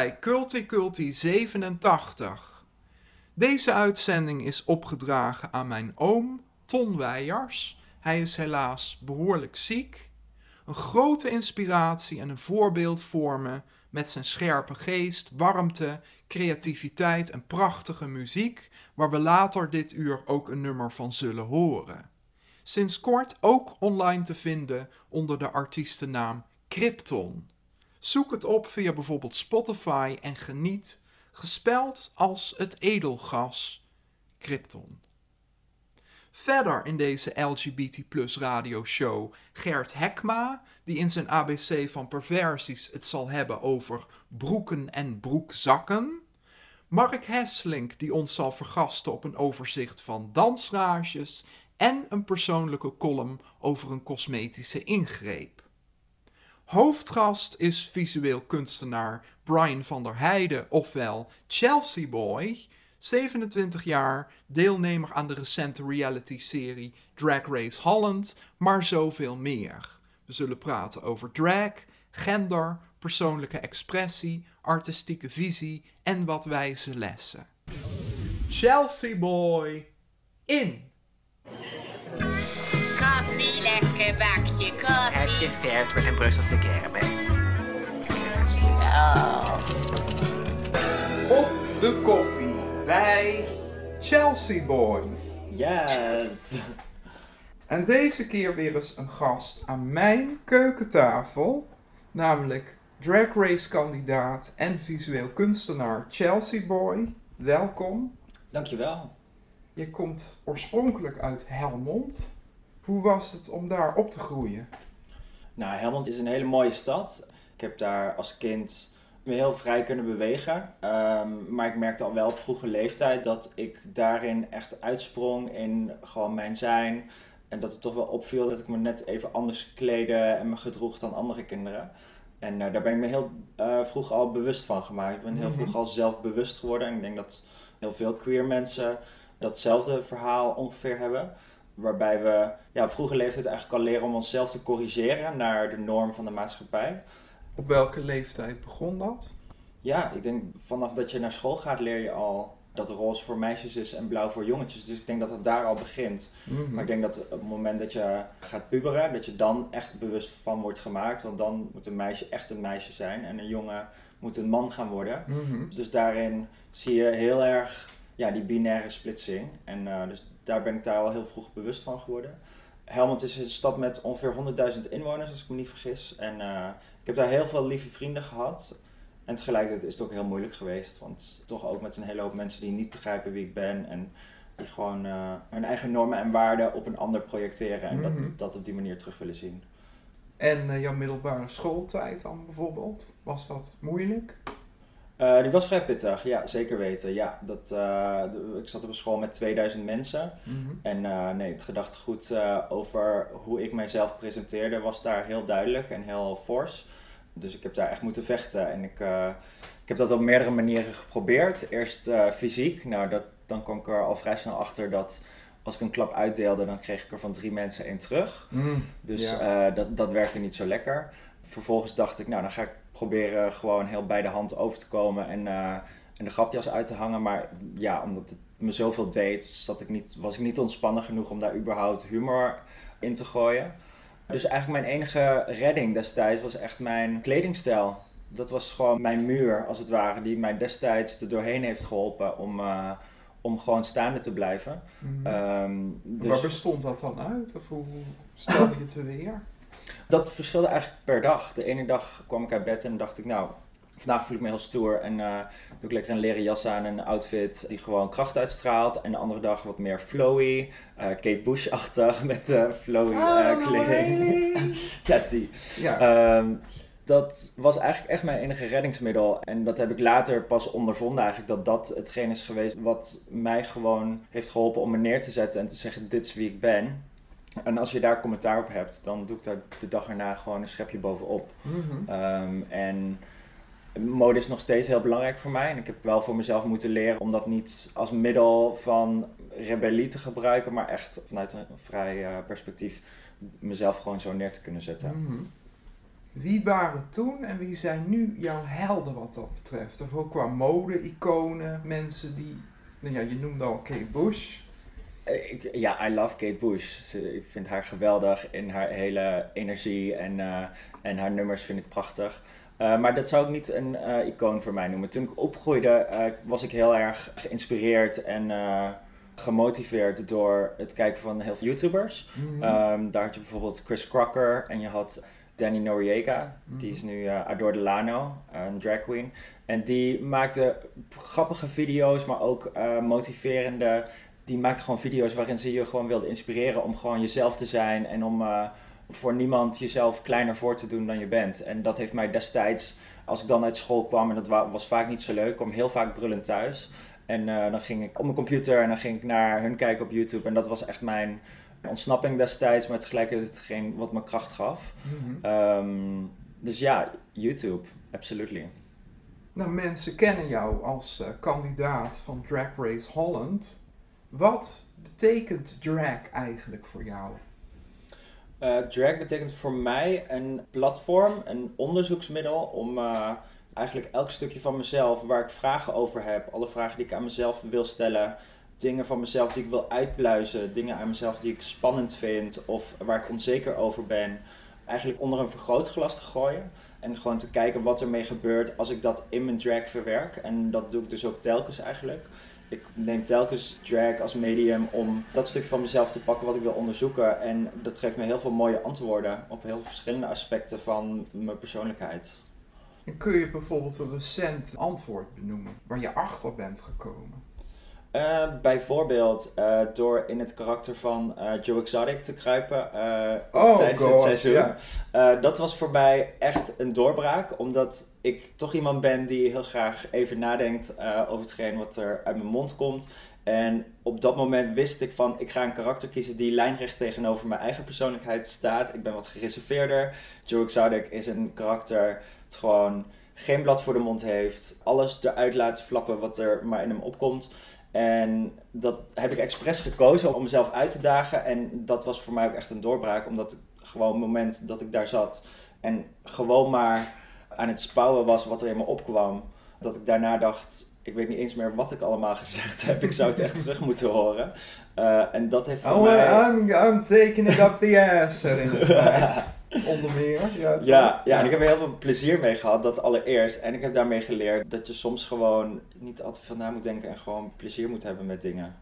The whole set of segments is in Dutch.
bij Culti Culti 87. Deze uitzending is opgedragen aan mijn oom Ton Weijers. Hij is helaas behoorlijk ziek. Een grote inspiratie en een voorbeeld voor me met zijn scherpe geest, warmte, creativiteit en prachtige muziek, waar we later dit uur ook een nummer van zullen horen. Sinds kort ook online te vinden onder de artiestennaam Krypton. Zoek het op via bijvoorbeeld Spotify en geniet, gespeld als het edelgas Krypton. Verder in deze LGBT plus radioshow Gert Hekma, die in zijn ABC van perversies het zal hebben over broeken en broekzakken. Mark Hesselink, die ons zal vergasten op een overzicht van dansrages. En een persoonlijke column over een cosmetische ingreep. Hoofdgast is visueel kunstenaar Brian van der Heijden, ofwel Chelsea Boy, 27 jaar, deelnemer aan de recente reality-serie Drag Race Holland, maar zoveel meer. We zullen praten over drag, gender, persoonlijke expressie, artistieke visie en wat wijze lessen. Chelsea Boy, in! Koffie, lekker bakje Heb je vers met een Brusselse kermis? Zo. Op de koffie bij Chelsea Boy. Yes! En deze keer weer eens een gast aan mijn keukentafel, namelijk drag race kandidaat en visueel kunstenaar Chelsea Boy. Welkom. Dankjewel. Je komt oorspronkelijk uit Helmond. Hoe was het om daar op te groeien? Nou, Helmond is een hele mooie stad. Ik heb daar als kind me heel vrij kunnen bewegen. Ehm, maar ik merkte al wel op vroege leeftijd dat ik daarin echt uitsprong in gewoon mijn zijn. En dat het toch wel opviel dat ik me net even anders kleedde en me gedroeg dan andere kinderen. En eh, daar ben ik me heel eh, vroeg al bewust van gemaakt. Ik ben heel Mhm. vroeg al zelfbewust geworden. En ik denk dat heel veel queer mensen datzelfde verhaal ongeveer hebben. Waarbij we ja, op vroege leeftijd eigenlijk al leren om onszelf te corrigeren naar de norm van de maatschappij. Op welke leeftijd begon dat? Ja, ik denk vanaf dat je naar school gaat leer je al dat roze voor meisjes is en blauw voor jongetjes. Dus ik denk dat het daar al begint. Mhm. Maar ik denk dat op het moment dat je gaat puberen, dat je dan echt bewust van wordt gemaakt. Want dan moet een meisje echt een meisje zijn en een jongen moet een man gaan worden. Mhm. Dus daarin zie je heel erg ja, die binaire splitsing. En eh, dus daar ben ik daar al heel vroeg bewust van geworden. Helmond is een stad met ongeveer 100.000 inwoners, als ik me niet vergis. En eh, ik heb daar heel veel lieve vrienden gehad. En tegelijkertijd is het ook heel moeilijk geweest. Want toch ook met een hele hoop mensen die niet begrijpen wie ik ben. En die gewoon eh, hun eigen normen en waarden op een ander projecteren. En Mhm. dat, dat op die manier terug willen zien. En eh, jouw middelbare schooltijd dan bijvoorbeeld? Was dat moeilijk? Eh, die was vrij pittig, ja, zeker weten. Ja, dat, eh, ik zat op een school met 2000 mensen. Mhm. En eh, nee, het gedachtegoed over hoe ik mijzelf presenteerde was daar heel duidelijk en heel fors. Dus ik heb daar echt moeten vechten. En ik, ik heb dat op meerdere manieren geprobeerd. Eerst fysiek. Nou, dat, dan kwam ik er al vrij snel achter dat als ik een klap uitdeelde, dan kreeg ik er van drie mensen één terug. Mhm. Dus Ja. dat, dat werkte niet zo lekker. Vervolgens dacht ik, nou dan ga ik proberen gewoon heel bij de hand over te komen en, eh, en de grapjas uit te hangen. Maar ja, omdat het me zoveel deed, zat ik niet, was ik niet ontspannen genoeg om daar überhaupt humor in te gooien. Dus eigenlijk mijn enige redding destijds was echt mijn kledingstijl. Dat was gewoon mijn muur, als het ware, die mij destijds er doorheen heeft geholpen om, eh, om gewoon staande te blijven. Mhm. Ehm, dus... Waar bestond dat dan uit? Of hoe stelde je het weer? Dat verschilde eigenlijk per dag. De ene dag kwam ik uit bed en dacht ik, nou, vandaag voel ik me heel stoer en eh, doe ik lekker een leren jas aan en een outfit die gewoon kracht uitstraalt. En de andere dag wat meer flowy, eh, Kate Bush-achtig met eh, flowy eh, kleding. ja, die. Ja. Ehm, dat was eigenlijk echt mijn enige reddingsmiddel. En dat heb ik later pas ondervonden eigenlijk, dat dat hetgeen is geweest wat mij gewoon heeft geholpen om me neer te zetten en te zeggen, dit is wie ik ben. En als je daar commentaar op hebt, dan doe ik daar de dag erna gewoon een schepje bovenop. Mhm. Ehm, en mode is nog steeds heel belangrijk voor mij. En ik heb wel voor mezelf moeten leren om dat niet als middel van rebellie te gebruiken, maar echt vanuit een vrij eh, perspectief mezelf gewoon zo neer te kunnen zetten. Mhm. Wie waren toen en wie zijn nu jouw helden wat dat betreft? Of ook qua mode-iconen, mensen die... Nou ja, je noemde al Kate Bush. Eh, Ik, ja, I love Kate Bush. Ze, ik vind haar geweldig in haar hele energie en, eh, en haar nummers vind ik prachtig. Eh, maar dat zou ik niet een icoon voor mij noemen. Toen ik opgroeide was ik heel erg geïnspireerd en gemotiveerd door het kijken van heel veel YouTubers. Mhm. Ehm, daar had je bijvoorbeeld Chris Crocker en je had Danny Noriega. Die is nu eh Adore Delano, een drag queen. En die maakte grappige video's, maar ook motiverende. Die maakte gewoon video's waarin ze je gewoon wilde inspireren om gewoon jezelf te zijn. En om eh, voor niemand jezelf kleiner voor te doen dan je bent. En dat heeft mij destijds, als ik dan uit school kwam, en dat wa- was vaak niet zo leuk, ik kwam heel vaak brullend thuis. En eh, dan ging ik op mijn computer en dan ging ik naar hun kijken op YouTube. En dat was echt mijn ontsnapping destijds, maar tegelijkertijd hetgeen wat me kracht gaf. Mhm. Ehm, dus ja, YouTube, absolutely. Nou, mensen kennen jou als eh, kandidaat van Drag Race Holland. Wat betekent drag eigenlijk voor jou? Eh, drag betekent voor mij een platform, een onderzoeksmiddel om eh, eigenlijk elk stukje van mezelf waar ik vragen over heb, alle vragen die ik aan mezelf wil stellen, dingen van mezelf die ik wil uitpluizen, dingen aan mezelf die ik spannend vind of waar ik onzeker over ben, eigenlijk onder een vergrootglas te gooien. En gewoon te kijken wat ermee gebeurt als ik dat in mijn drag verwerk. En dat doe ik dus ook telkens eigenlijk. Ik neem telkens drag als medium om dat stuk van mezelf te pakken wat ik wil onderzoeken. En dat geeft me heel veel mooie antwoorden op heel verschillende aspecten van mijn persoonlijkheid. Kun je bijvoorbeeld een recent antwoord benoemen waar je achter bent gekomen? Eh, bijvoorbeeld eh, door in het karakter van eh, Joe Exotic te kruipen Oh, tijdens God, het seizoen. dat was voor mij echt een doorbraak, omdat ik toch iemand ben die heel graag even nadenkt over hetgeen wat er uit mijn mond komt. En op dat moment wist ik van, ik ga een karakter kiezen die lijnrecht tegenover mijn eigen persoonlijkheid staat. Ik ben wat gereserveerder. Joe Exotic is een karakter dat gewoon geen blad voor de mond heeft. Alles eruit laat flappen wat er maar in hem opkomt. En dat heb ik expres gekozen om mezelf uit te dagen. En dat was voor mij ook echt een doorbraak, omdat ik gewoon het moment dat ik daar zat en gewoon maar aan het spouwen was wat er in me opkwam, dat ik daarna dacht, ik weet niet eens meer wat ik allemaal gezegd heb. Ik zou het echt terug moeten horen. Eh, en dat heeft voor Oh, mij... I'm, I'm taking it up the ass. Onder meer. Ja, toch? Ja, ja, en ik heb er heel veel plezier mee gehad, dat allereerst. En ik heb daarmee geleerd dat je soms gewoon niet al te veel na moet denken en gewoon plezier moet hebben met dingen.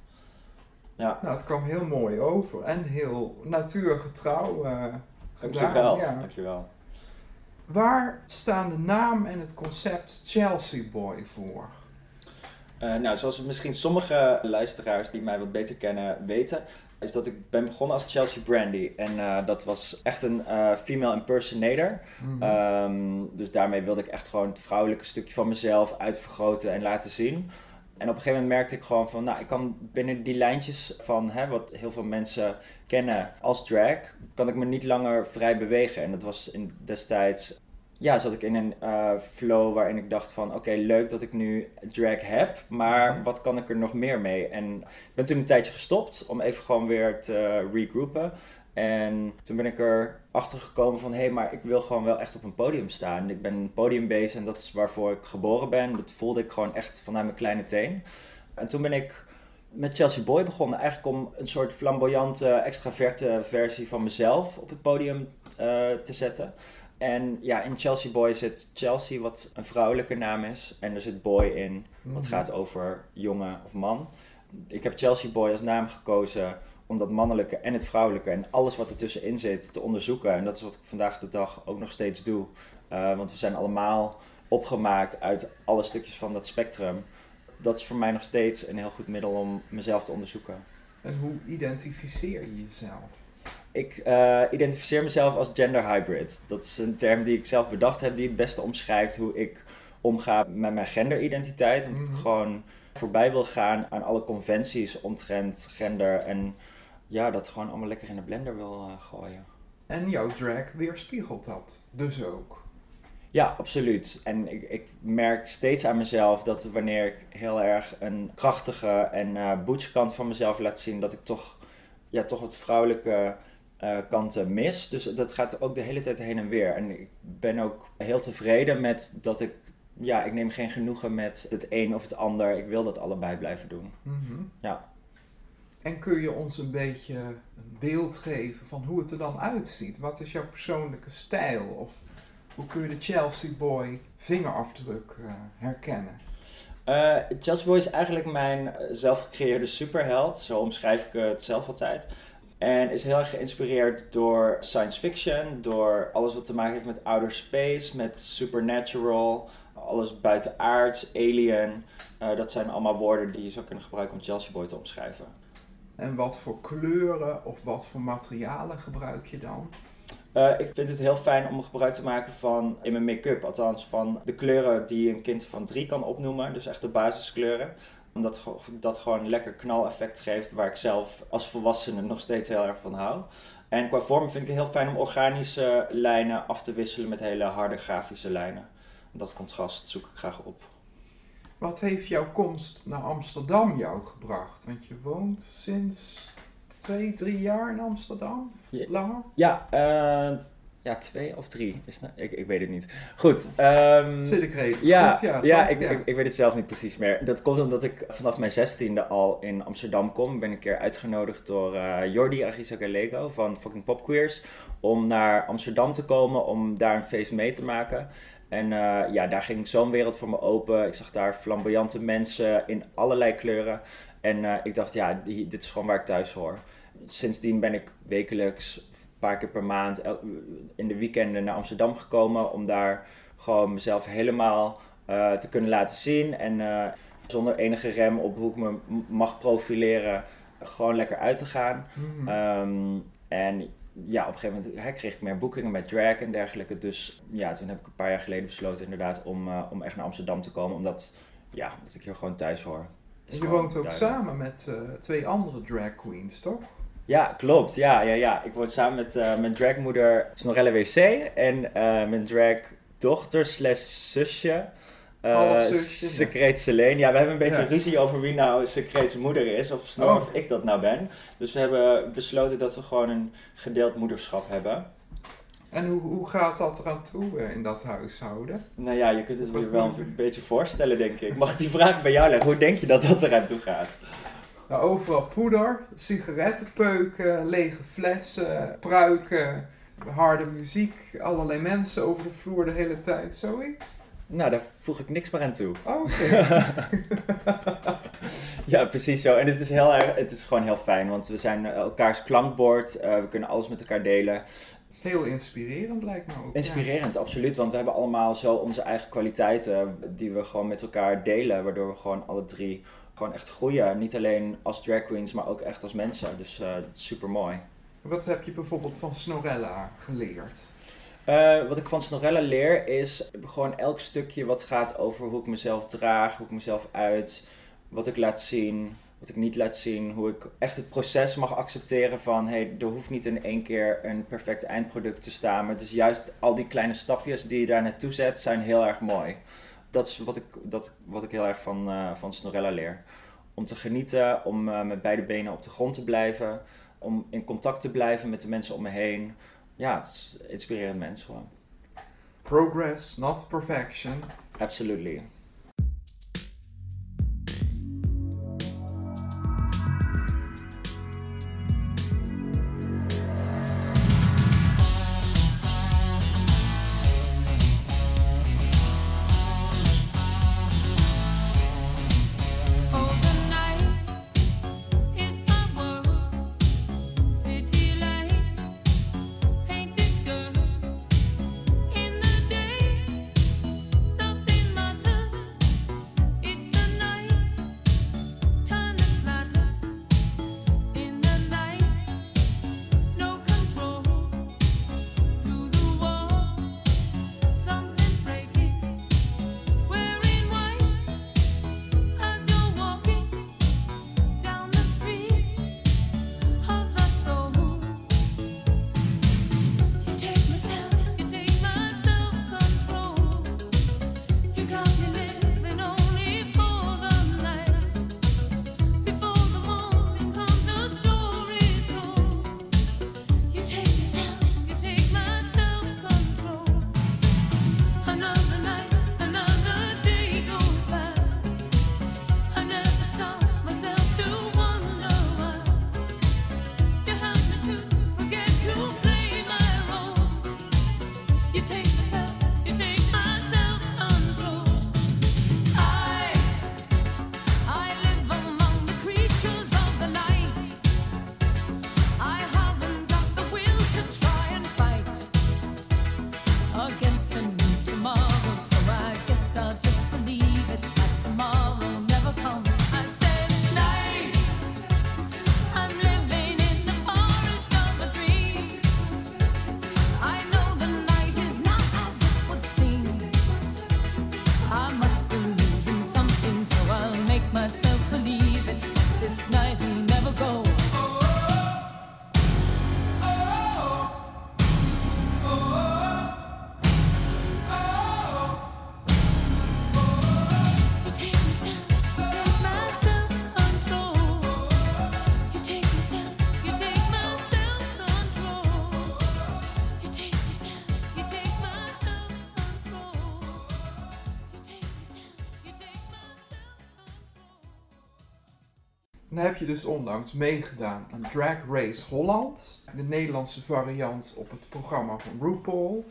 Ja, Nou, het kwam heel mooi over en heel natuurgetrouw gedaan. dankjewel. Ja. dankjewel. Waar staan de naam en het concept Chelsea Boy voor? Eh, nou, zoals misschien sommige luisteraars die mij wat beter kennen weten, is dat ik ben begonnen als Chelsea Brandy. En eh, dat was echt een eh, female impersonator. Mhm. Ehm, dus daarmee wilde ik echt gewoon het vrouwelijke stukje van mezelf uitvergroten en laten zien. En op een gegeven moment merkte ik gewoon van, nou, ik kan binnen die lijntjes van hè, wat heel veel mensen kennen als drag, kan ik me niet langer vrij bewegen. En dat was in destijds, ja, zat ik in een eh, flow waarin ik dacht van, oké, leuk dat ik nu drag heb, maar Mhm. wat kan ik er nog meer mee? En ik ben toen een tijdje gestopt om even gewoon weer te regroupen. En toen ben ik er achter gekomen van, hé, hey, maar ik wil gewoon wel echt op een podium staan. Ik ben een podiumbeest en dat is waarvoor ik geboren ben. Dat voelde ik gewoon echt vanuit mijn kleine teen. En toen ben ik met Chelsea Boy begonnen. Eigenlijk om een soort flamboyante, extraverte versie van mezelf op het podium eh, te zetten. En ja, in Chelsea Boy zit Chelsea, wat een vrouwelijke naam is. En er zit Boy in, wat Mhm. gaat over jongen of man. Ik heb Chelsea Boy als naam gekozen om dat mannelijke en het vrouwelijke en alles wat ertussenin zit te onderzoeken. En dat is wat ik vandaag de dag ook nog steeds doe. Uh, want we zijn allemaal opgemaakt uit alle stukjes van dat spectrum. Dat is voor mij nog steeds een heel goed middel om mezelf te onderzoeken. En hoe identificeer je jezelf? Ik eh, identificeer mezelf als gender hybrid. Dat is een term die ik zelf bedacht heb, die het beste omschrijft hoe ik omga met mijn genderidentiteit. Omdat ik Mhm. gewoon voorbij wil gaan aan alle conventies omtrent gender. En ja, dat gewoon allemaal lekker in de blender wil eh, gooien. En jouw drag weerspiegelt dat dus ook. Ja, absoluut. En ik, ik merk steeds aan mezelf dat wanneer ik heel erg een krachtige en eh butch kant van mezelf laat zien, dat ik toch, ja, toch wat vrouwelijke eh, kanten mis. Dus dat gaat ook de hele tijd heen en weer. En ik ben ook heel tevreden met dat ik, ja, ik neem geen genoegen met het een of het ander. Ik wil dat allebei blijven doen. Mhm. Ja. En kun je ons een beetje een beeld geven van hoe het er dan uitziet? Wat is jouw persoonlijke stijl? Of hoe kun je de Chelsea Boy vingerafdruk eh, herkennen? Eh Just Boy is eigenlijk mijn eh, zelfgecreëerde superheld. Zo omschrijf ik het zelf altijd. En is heel erg geïnspireerd door science fiction, door alles wat te maken heeft met outer space, met supernatural, alles buitenaards, alien. Eh, dat zijn allemaal woorden die je zou kunnen gebruiken om Chelsea Boy te omschrijven. En wat voor kleuren of wat voor materialen gebruik je dan? Eh, ik vind het heel fijn om gebruik te maken van in mijn make-up, althans van de kleuren die een kind van drie kan opnoemen, dus echt de basiskleuren. Omdat dat gewoon lekker knaleffect geeft waar ik zelf als volwassene nog steeds heel erg van hou. En qua vorm vind ik het heel fijn om organische lijnen af te wisselen met hele harde grafische lijnen. Dat contrast zoek ik graag op. Wat heeft jouw komst naar Amsterdam jou gebracht? Want je woont sinds twee, drie jaar in Amsterdam? Ja. Langer? Ja, eh, ja twee of drie. Is nou- ik, ik weet het niet. Goed. ehm, Zit ik redelijk Ja, goed? Ja, ja, ik, Ik, ik weet het zelf niet precies meer. Dat komt omdat ik vanaf mijn zestiende al in Amsterdam kom. Ik ben een keer uitgenodigd door eh Jordi Agisa Galego van Fucking Pop Queers om naar Amsterdam te komen om daar een feest mee te maken. En eh, ja, daar ging zo'n wereld voor me open. Ik zag daar flamboyante mensen in allerlei kleuren. En eh, ik dacht, ja, die- dit is gewoon waar ik thuis hoor. Sindsdien ben ik wekelijks, een paar keer per maand, in de weekenden naar Amsterdam gekomen om daar gewoon mezelf helemaal eh, te kunnen laten zien. En eh, zonder enige rem op hoe ik me mag profileren, gewoon lekker uit te gaan. Mhm. Ehm, en ja, op een gegeven moment hè, kreeg ik meer boekingen met drag en dergelijke. Dus ja, toen heb ik een paar jaar geleden besloten inderdaad om, eh, om echt naar Amsterdam te komen. Omdat, ja, omdat ik hier gewoon thuis hoor. Is je gewoon woont ook duidelijk. samen met twee andere drag queens, toch? Ja, klopt. Ja, ja, ja. Ik woon samen met eh, mijn dragmoeder Snorelle WC en eh, mijn dragdochter slash zusje. eh ja. Secreet Selene. Ja, we hebben een beetje Ja. ruzie over wie nou Secreets moeder is. Of Snor Oh. of ik dat nou ben. Dus we hebben besloten dat we gewoon een gedeeld moederschap hebben. En hoe, hoe gaat dat eraan toe in dat huishouden? Nou ja, je kunt het je wel een beetje voorstellen, denk ik. Mag ik die vraag bij jou leggen? Hoe denk je dat dat eraan toe gaat? Nou, overal poeder, sigarettenpeuken, lege flessen, pruiken, harde muziek, allerlei mensen over de vloer de hele tijd, zoiets? Nou, daar voeg ik niks meer aan toe. Oh, Oké. Ja, precies zo. En het is, heel erg, het is gewoon heel fijn, want we zijn eh, elkaars klankbord. eh, we kunnen alles met elkaar delen. Heel inspirerend lijkt me ook. Inspirerend, absoluut. Want we hebben allemaal zo onze eigen kwaliteiten die we gewoon met elkaar delen. Waardoor we gewoon alle drie gewoon echt groeien. Niet alleen als drag queens, maar ook echt als mensen. Dus eh, dat is super mooi. Wat heb je bijvoorbeeld van Snorella geleerd? Eh, wat ik van Snorella leer is gewoon elk stukje wat gaat over hoe ik mezelf draag, hoe ik mezelf uit, wat ik laat zien, wat ik niet laat zien, hoe ik echt het proces mag accepteren van hey, er hoeft niet in één keer een perfect eindproduct te staan, maar het is juist al die kleine stapjes die je daar naartoe zet zijn heel erg mooi. Dat is wat ik, dat, wat ik heel erg van, eh, van Snorella leer. Om te genieten, om eh, met beide benen op de grond te blijven, om in contact te blijven met de mensen om me heen ja, het is inspirerend mens gewoon. Progress, not perfection. Absolutely. Je dus onlangs meegedaan aan Drag Race Holland, de Nederlandse variant op het programma van RuPaul.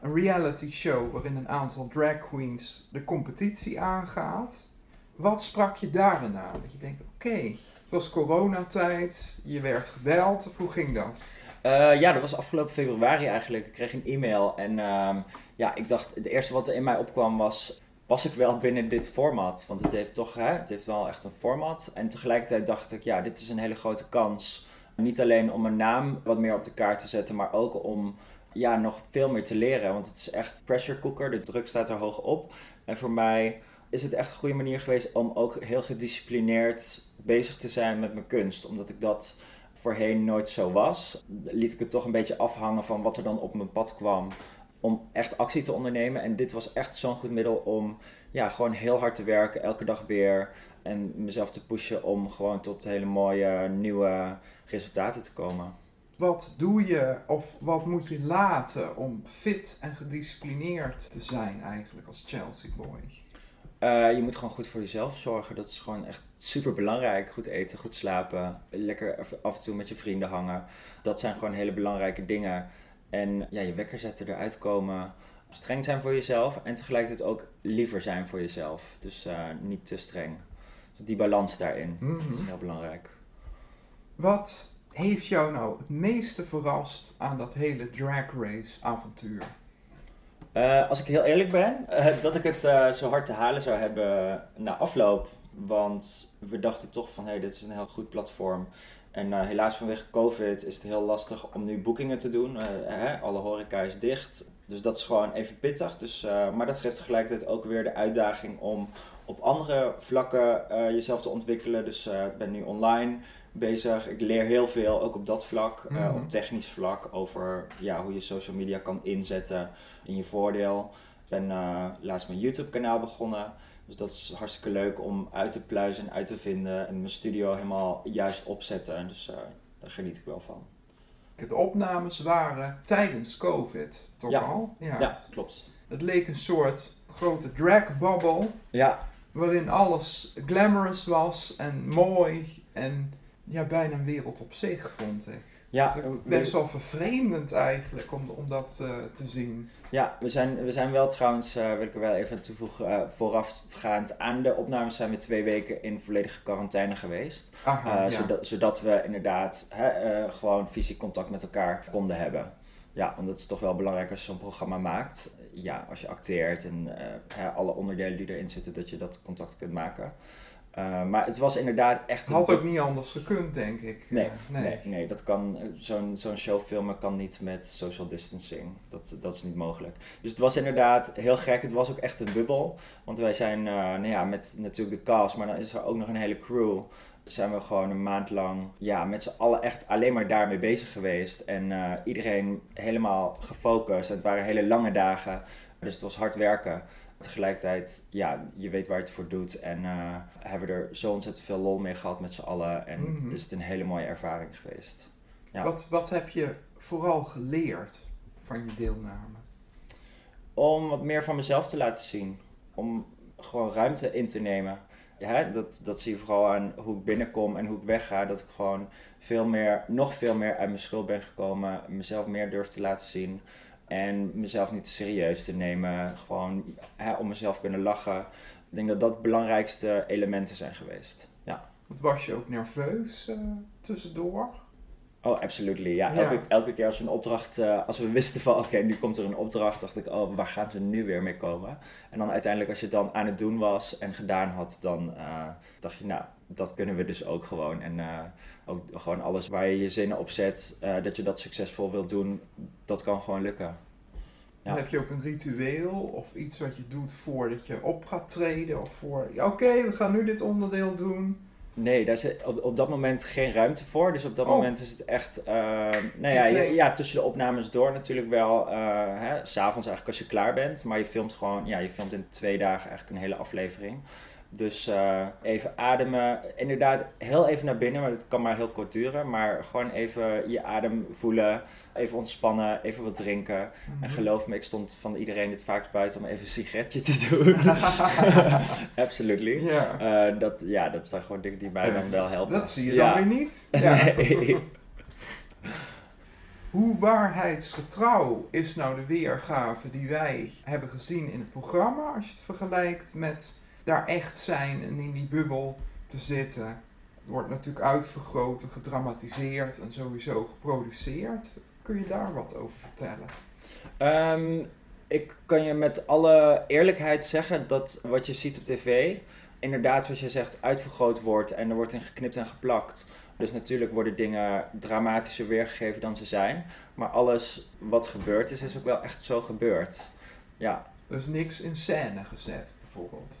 Een reality show waarin een aantal drag queens de competitie aangaat. Wat sprak je daarin aan? Dat je denkt, oké, het was coronatijd, je werd gebeld, of hoe ging dat? Eh, ja, dat was afgelopen februari eigenlijk. Ik kreeg een e-mail en ehm, ja, ik dacht, het eerste wat er in mij opkwam was, was ik wel binnen dit format? Want het heeft toch, hè, het heeft wel echt een format. En tegelijkertijd dacht ik, ja, dit is een hele grote kans. Niet alleen om mijn naam wat meer op de kaart te zetten, maar ook om ja, nog veel meer te leren. Want het is echt pressure cooker, de druk staat er hoog op. En voor mij is het echt een goede manier geweest om ook heel gedisciplineerd bezig te zijn met mijn kunst. Omdat ik dat voorheen nooit zo was, liet ik het toch een beetje afhangen van wat er dan op mijn pad kwam. Om echt actie te ondernemen. En dit was echt zo'n goed middel om ja, gewoon heel hard te werken, elke dag weer. En mezelf te pushen om gewoon tot hele mooie nieuwe resultaten te komen. Wat doe je of wat moet je laten om fit en gedisciplineerd te zijn eigenlijk als Chelsea boy? Eh, je moet gewoon goed voor jezelf zorgen. Dat is gewoon echt super belangrijk. Goed eten, goed slapen. Lekker af- af en toe met je vrienden hangen. Dat zijn gewoon hele belangrijke dingen. En ja, je wekker zetten, eruit komen. Streng zijn voor jezelf en tegelijkertijd ook liever zijn voor jezelf. Dus eh, niet te streng. Dus die balans daarin is Mhm. heel belangrijk. Wat heeft jou nou het meeste verrast aan dat hele drag race avontuur? Eh, als ik heel eerlijk ben, eh, dat ik het zo hard te halen zou hebben na afloop. Want we dachten toch van, hé, hey, dit is een heel goed platform. En eh, helaas vanwege COVID is het heel lastig om nu boekingen te doen. Eh, hè, alle horeca is dicht. Dus dat is gewoon even pittig. Dus, eh, maar dat geeft tegelijkertijd ook weer de uitdaging om op andere vlakken jezelf te ontwikkelen. Dus ik ben nu online bezig. Ik leer heel veel, ook op dat vlak, Mhm. op technisch vlak, over ja, hoe je social media kan inzetten in je voordeel. Ik ben laatst mijn YouTube kanaal begonnen. Dus dat is hartstikke leuk om uit te pluizen en uit te vinden. En mijn studio helemaal juist opzetten. Dus eh, daar geniet ik wel van. De opnames waren tijdens COVID, toch Ja. al? Ja, klopt. Het leek een soort grote drag bubble, Ja, waarin alles glamorous was en mooi en ja, bijna een wereld op zich, vond ik. Ja, Dus het we- best wel vervreemdend eigenlijk om, om dat eh, te zien. Ja, we zijn, we zijn wel trouwens, eh, wil ik er wel even aan toevoegen, eh, voorafgaand aan de opnames zijn we twee weken in volledige quarantaine geweest. Aha, ja. zodat, zodat we inderdaad hè, gewoon fysiek contact met elkaar konden hebben. Ja, want dat is toch wel belangrijk als je zo'n programma maakt. Ja, als je acteert en hè, alle onderdelen die erin zitten, dat je dat contact kunt maken. Eh, maar het was inderdaad echt had ook niet anders gekund, denk ik. Nee, Eh, nee. nee, dat kan, eh, zo'n zo'n show filmen kan niet met social distancing. Dat, dat is niet mogelijk. Dus het was inderdaad heel gek. Het was ook echt een bubbel. Want wij zijn, eh, nou ja, met natuurlijk de cast, maar dan is er ook nog een hele crew. Zijn we gewoon een maand lang, ja, met z'n allen echt alleen maar daarmee bezig geweest. En iedereen helemaal gefocust. En het waren hele lange dagen. Dus het was hard werken. Tegelijkertijd, ja, je weet waar je het voor doet. En eh, hebben we er zo ontzettend veel lol mee gehad met z'n allen. En Mhm. is het een hele mooie ervaring geweest. Ja. Wat, wat heb je vooral geleerd van je deelname? Om wat meer van mezelf te laten zien. Om gewoon ruimte in te nemen. Ja, dat, dat zie je vooral aan hoe ik binnenkom en hoe ik wegga. Dat ik gewoon veel meer, nog veel meer uit mijn schuld ben gekomen. Mezelf meer durf te laten zien. En mezelf niet serieus te nemen. Gewoon hè, om mezelf kunnen lachen. Ik denk dat dat belangrijkste elementen zijn geweest. Ja. Was je ook nerveus eh, tussendoor? Oh, absolutely. Ja, Ja. Elke, elke keer als we een opdracht, eh, als we wisten van oké, nu komt er een opdracht, dacht ik, oh, waar gaan ze nu weer mee komen? En dan uiteindelijk, als je het dan aan het doen was en gedaan had, dan eh, dacht je, nou, dat kunnen we dus ook gewoon. En eh, ook gewoon alles waar je je zinnen op zet, dat je dat succesvol wilt doen, dat kan gewoon lukken. Ja. heb je ook een ritueel of iets wat je doet voordat je op gaat treden. Of voor, ja, oké, we gaan nu dit onderdeel doen. Nee, daar is op, op dat moment geen ruimte voor. Dus op dat Oh. moment is het echt. eh, nou ja, ja, tussen de opnames door natuurlijk wel. eh hè, S'avonds eigenlijk als je klaar bent. Maar je filmt gewoon. Ja, je filmt in twee dagen eigenlijk een hele aflevering. Dus eh, even ademen. Inderdaad, heel even naar binnen, maar dat kan maar heel kort duren. Maar gewoon even je adem voelen. Even ontspannen, even wat drinken. Mhm. En geloof me, ik stond van iedereen het vaakst buiten om even een sigaretje te doen. Absolutely. Eh, dat, ja, dat zijn gewoon dingen die mij dan wel helpen. Dat zie je ja. dan weer niet. Ja. Nee. Hoe waarheidsgetrouw is nou de weergave die wij hebben gezien in het programma, als je het vergelijkt met daar echt zijn en in die bubbel te zitten? Het wordt natuurlijk uitvergroot, en gedramatiseerd en sowieso geproduceerd. Kun je daar wat over vertellen? Ehm, ik kan je met alle eerlijkheid zeggen dat wat je ziet op tv, inderdaad, zoals je zegt, uitvergroot wordt en er wordt in geknipt en geplakt. Dus natuurlijk worden dingen dramatischer weergegeven dan ze zijn. Maar alles wat gebeurd is, is ook wel echt zo gebeurd. Ja, Dus niks in scène gezet,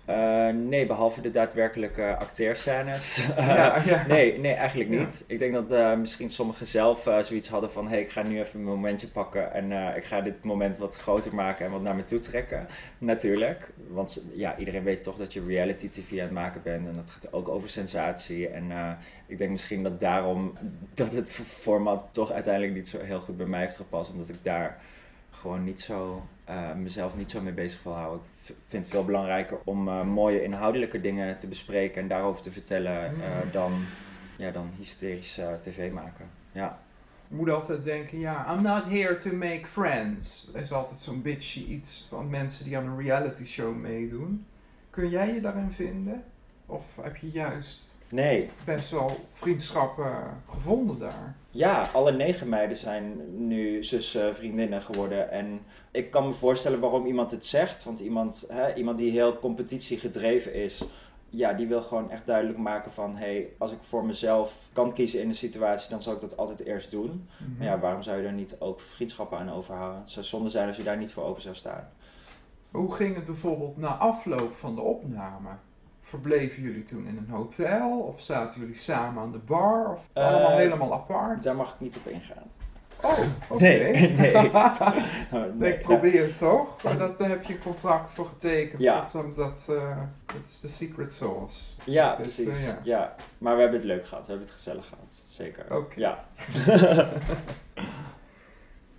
Eh, nee, behalve de daadwerkelijke acteerscènes. Ja, ja. Nee, nee, eigenlijk Ja. niet. Ik denk dat eh, misschien sommigen zelf eh, zoiets hadden van... hey, ik ga nu even een momentje pakken en eh, ik ga dit moment wat groter maken en wat naar me toe trekken. Natuurlijk, want ja, iedereen weet toch dat je reality tv aan het maken bent en dat gaat ook over sensatie. En eh, ik denk misschien dat daarom dat het format toch uiteindelijk niet zo heel goed bij mij heeft gepast, omdat ik daar gewoon niet zo, eh, mezelf niet zo mee bezig wil houden. Ik vind het veel belangrijker om eh, mooie inhoudelijke dingen te bespreken en daarover te vertellen eh, Mm. dan, ja, dan hysterisch tv maken. Ja. Je moet altijd denken, ja, I'm not here to make friends. Er is altijd zo'n bitchy iets van mensen die aan een reality show meedoen. Kun jij je daarin vinden? Of heb je juist Nee, best wel vriendschappen gevonden daar? Ja, alle negen meiden zijn nu zussen, vriendinnen geworden. En ik kan me voorstellen waarom iemand het zegt. Want iemand, hè, iemand die heel competitiegedreven is, ja, die wil gewoon echt duidelijk maken van... hé, hey, als ik voor mezelf kan kiezen in een situatie, dan zal ik dat altijd eerst doen. Maar ja, waarom zou je er niet ook vriendschappen aan overhouden? Het zou zonde zijn als je daar niet voor open zou staan. Hoe ging het bijvoorbeeld na afloop van de opname? Verbleven jullie toen in een hotel? Of zaten jullie samen aan de bar? Of Eh, allemaal helemaal apart? Daar mag ik niet op ingaan. Oh, oké. Nee, nee. nee, nee, ik probeer het toch? Maar dat, daar heb je een contract voor getekend. Ja. Of dan, dat, eh, dat is de secret sauce. Ja, Dat is, precies. eh, ja. ja. maar we hebben het leuk gehad. We hebben het gezellig gehad. Zeker. Oké. Ja.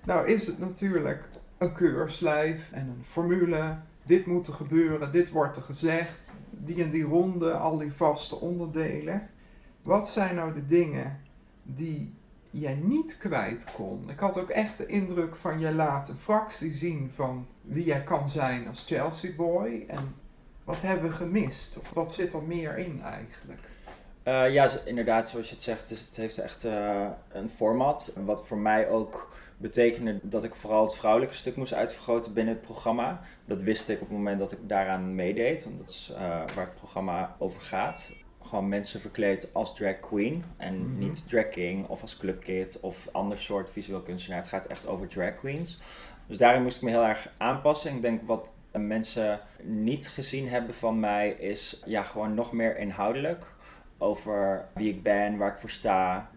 Nou is het natuurlijk een keurslijf en een formule. Dit moet er gebeuren, dit wordt er gezegd. Die en die ronde, al die vaste onderdelen. Wat zijn nou de dingen die jij niet kwijt kon? Ik had ook echt de indruk van jij laat een fractie zien van wie jij kan zijn als Chelsea boy. En wat hebben we gemist? Of wat zit er meer in eigenlijk? Eh, ja, inderdaad, zoals je het zegt, dus het heeft echt eh, een format. Wat voor mij ook betekende dat ik vooral het vrouwelijke stuk moest uitvergroten binnen het programma. Dat wist ik op het moment dat ik daaraan meedeed, want dat is eh, waar het programma over gaat. Gewoon mensen verkleed als drag queen en Mhm. niet drag king of als clubkid of ander soort visueel kunstenaar. Het gaat echt over drag queens. Dus daarin moest ik me heel erg aanpassen. Ik denk wat mensen niet gezien hebben van mij is ja, gewoon nog meer inhoudelijk over wie ik ben, waar ik voor sta,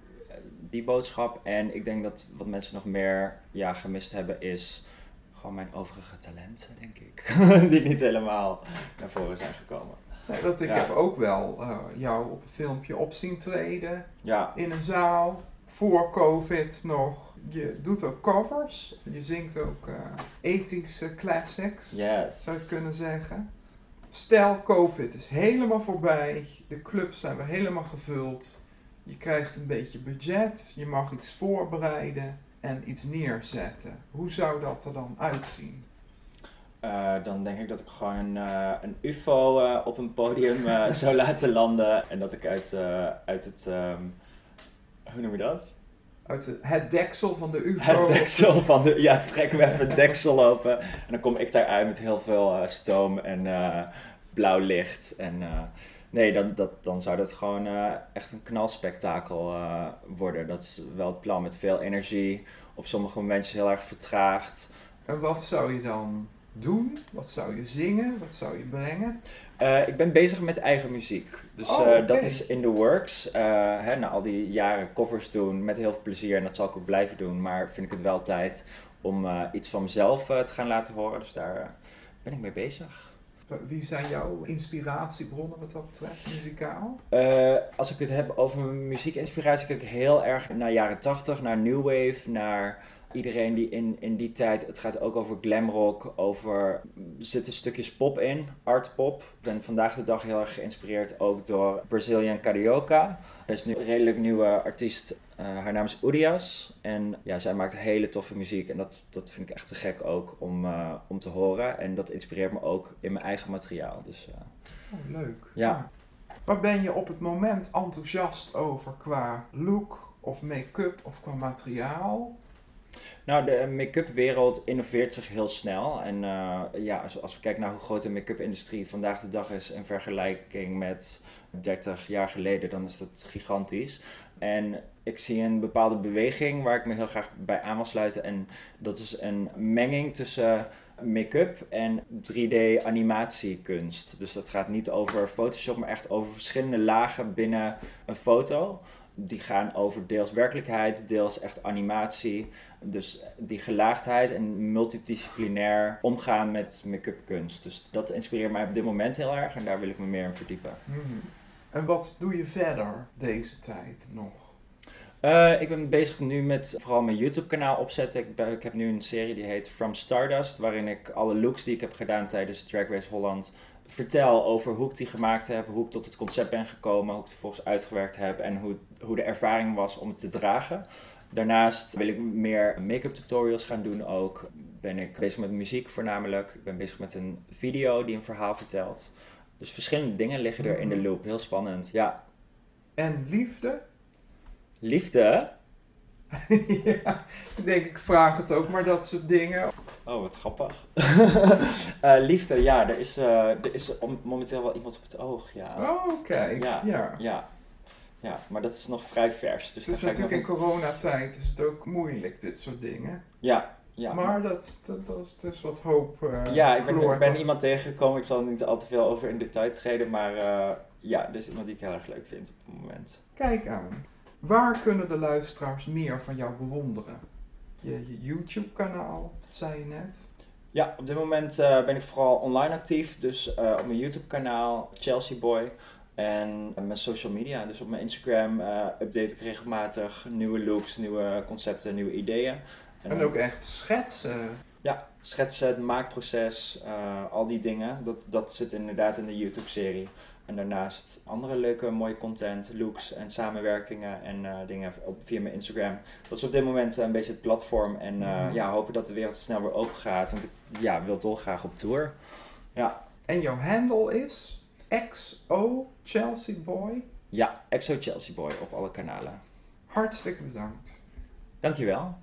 die boodschap. En ik denk dat wat mensen nog meer ja, gemist hebben is gewoon mijn overige talenten, denk ik. die niet helemaal naar voren zijn gekomen. Nee, dat ik Ja. heb ook wel eh, jou op een filmpje op zien treden. Ja, in een zaal, voor COVID nog. Je doet ook covers, je zingt ook ethische classics, yes. zou je kunnen zeggen. Stel, COVID is helemaal voorbij, de clubs zijn weer helemaal gevuld. Je krijgt een beetje budget, je mag iets voorbereiden en iets neerzetten. Hoe zou dat er dan uitzien? Eh, dan denk ik dat ik gewoon een, eh, een UFO eh, op een podium zou laten landen. En dat ik uit, uit het. ehm, hoe noem je dat? Uit de- het deksel van de UFO. Het deksel van de. Ja, trekken we even het deksel open. En dan kom ik daaruit met heel veel stoom en blauw licht. En nee, dan, dat, dan zou dat gewoon eh, echt een knalspektakel eh, worden. Dat is wel het plan met veel energie. Op sommige momentjes heel erg vertraagd. En wat zou je dan doen? Wat zou je zingen? Wat zou je brengen? Eh, ik ben bezig met eigen muziek. Dus Oh, dat is in the works. Hè, na al die jaren covers doen met heel veel plezier. En dat zal ik ook blijven doen. Maar vind ik het wel tijd om iets van mezelf te gaan laten horen. Dus daar ben ik mee bezig. Wie zijn jouw inspiratiebronnen wat dat betreft, muzikaal? Eh, als ik het heb over muziekinspiratie, kijk ik heel erg naar jaren 80, naar New Wave, naar iedereen die in, in die tijd, het gaat ook over glamrock, over, er zitten stukjes pop in, art pop. Ik ben vandaag de dag heel erg geïnspireerd ook door Brazilian Carioca. Er is nu een redelijk nieuwe artiest, eh, haar naam is Urias. En ja, zij maakt hele toffe muziek en dat, dat vind ik echt te gek ook om, eh, om te horen. En dat inspireert me ook in mijn eigen materiaal. Dus eh, Oh, leuk. Ja. Waar ben je op het moment enthousiast over qua look of make-up of qua materiaal? Nou, de make-up wereld innoveert zich heel snel. En eh, ja, als, als we kijken naar hoe groot de make-up industrie vandaag de dag is in vergelijking met 30 jaar geleden, dan is dat gigantisch. En ik zie een bepaalde beweging waar ik me heel graag bij aan wil sluiten. En dat is een menging tussen make-up en 3D animatiekunst. Dus dat gaat niet over Photoshop, maar echt over verschillende lagen binnen een foto. Die gaan over deels werkelijkheid, deels echt animatie. Dus die gelaagdheid en multidisciplinair omgaan met make-up kunst. Dus dat inspireert mij op dit moment heel erg en daar wil ik me meer in verdiepen. Hmm. En wat doe je verder deze tijd nog? Eh, ik ben bezig nu met vooral mijn YouTube kanaal opzetten. Ik, ben- ik heb nu een serie die heet From Stardust, waarin ik alle looks die ik heb gedaan tijdens Drag Race Holland vertel over hoe ik die gemaakt heb, hoe ik tot het concept ben gekomen, hoe ik het vervolgens uitgewerkt heb en hoe, hoe de ervaring was om het te dragen. Daarnaast wil ik meer make-up tutorials gaan doen ook. Ben ik bezig met muziek voornamelijk. Ik ben bezig met een video die een verhaal vertelt. Dus verschillende dingen liggen er in de loop. Heel spannend. Ja. En liefde? Liefde. ja, ik denk ik vraag het ook, maar dat soort dingen. Oh, wat grappig. Eh, liefde, ja, er is, eh, er is om- momenteel wel iemand op het oog, ja. Oh, kijk. Ja, ja. ja. Ja, maar dat is nog vrij vers. Dus Het is natuurlijk in coronatijd is het ook moeilijk, dit soort dingen. Ja, ja. Maar dat, dat, dat is dus wat hoop. eh, ja, ik ben, ik ben iemand tegengekomen. Ik zal er niet al te veel over in detail treden. Maar eh, ja, is iemand die ik heel erg leuk vind op het moment. Kijk aan. Waar kunnen de luisteraars meer van jou bewonderen? Je, je YouTube-kanaal, zei je net. Ja, op dit moment eh, ben ik vooral online actief. Dus op mijn YouTube kanaal, Chelsea Boy. En mijn social media. Dus op mijn Instagram eh, update ik regelmatig nieuwe looks, nieuwe concepten, nieuwe ideeën. En ook echt schetsen. Ja, schetsen, het maakproces, eh, al die dingen. Dat, dat zit inderdaad in de YouTube-serie. En daarnaast andere leuke, mooie content, looks en samenwerkingen en eh, dingen op, via mijn Instagram. Dat is op dit moment een beetje het platform. En Mhm. ja, hopen dat de wereld snel weer open gaat. Want ik ja, wil dolgraag op tour. Ja, En jouw handle is XO Chelsea Boy. ja Exo Chelsea Boy op alle kanalen. Hartstikke bedankt. Dankjewel.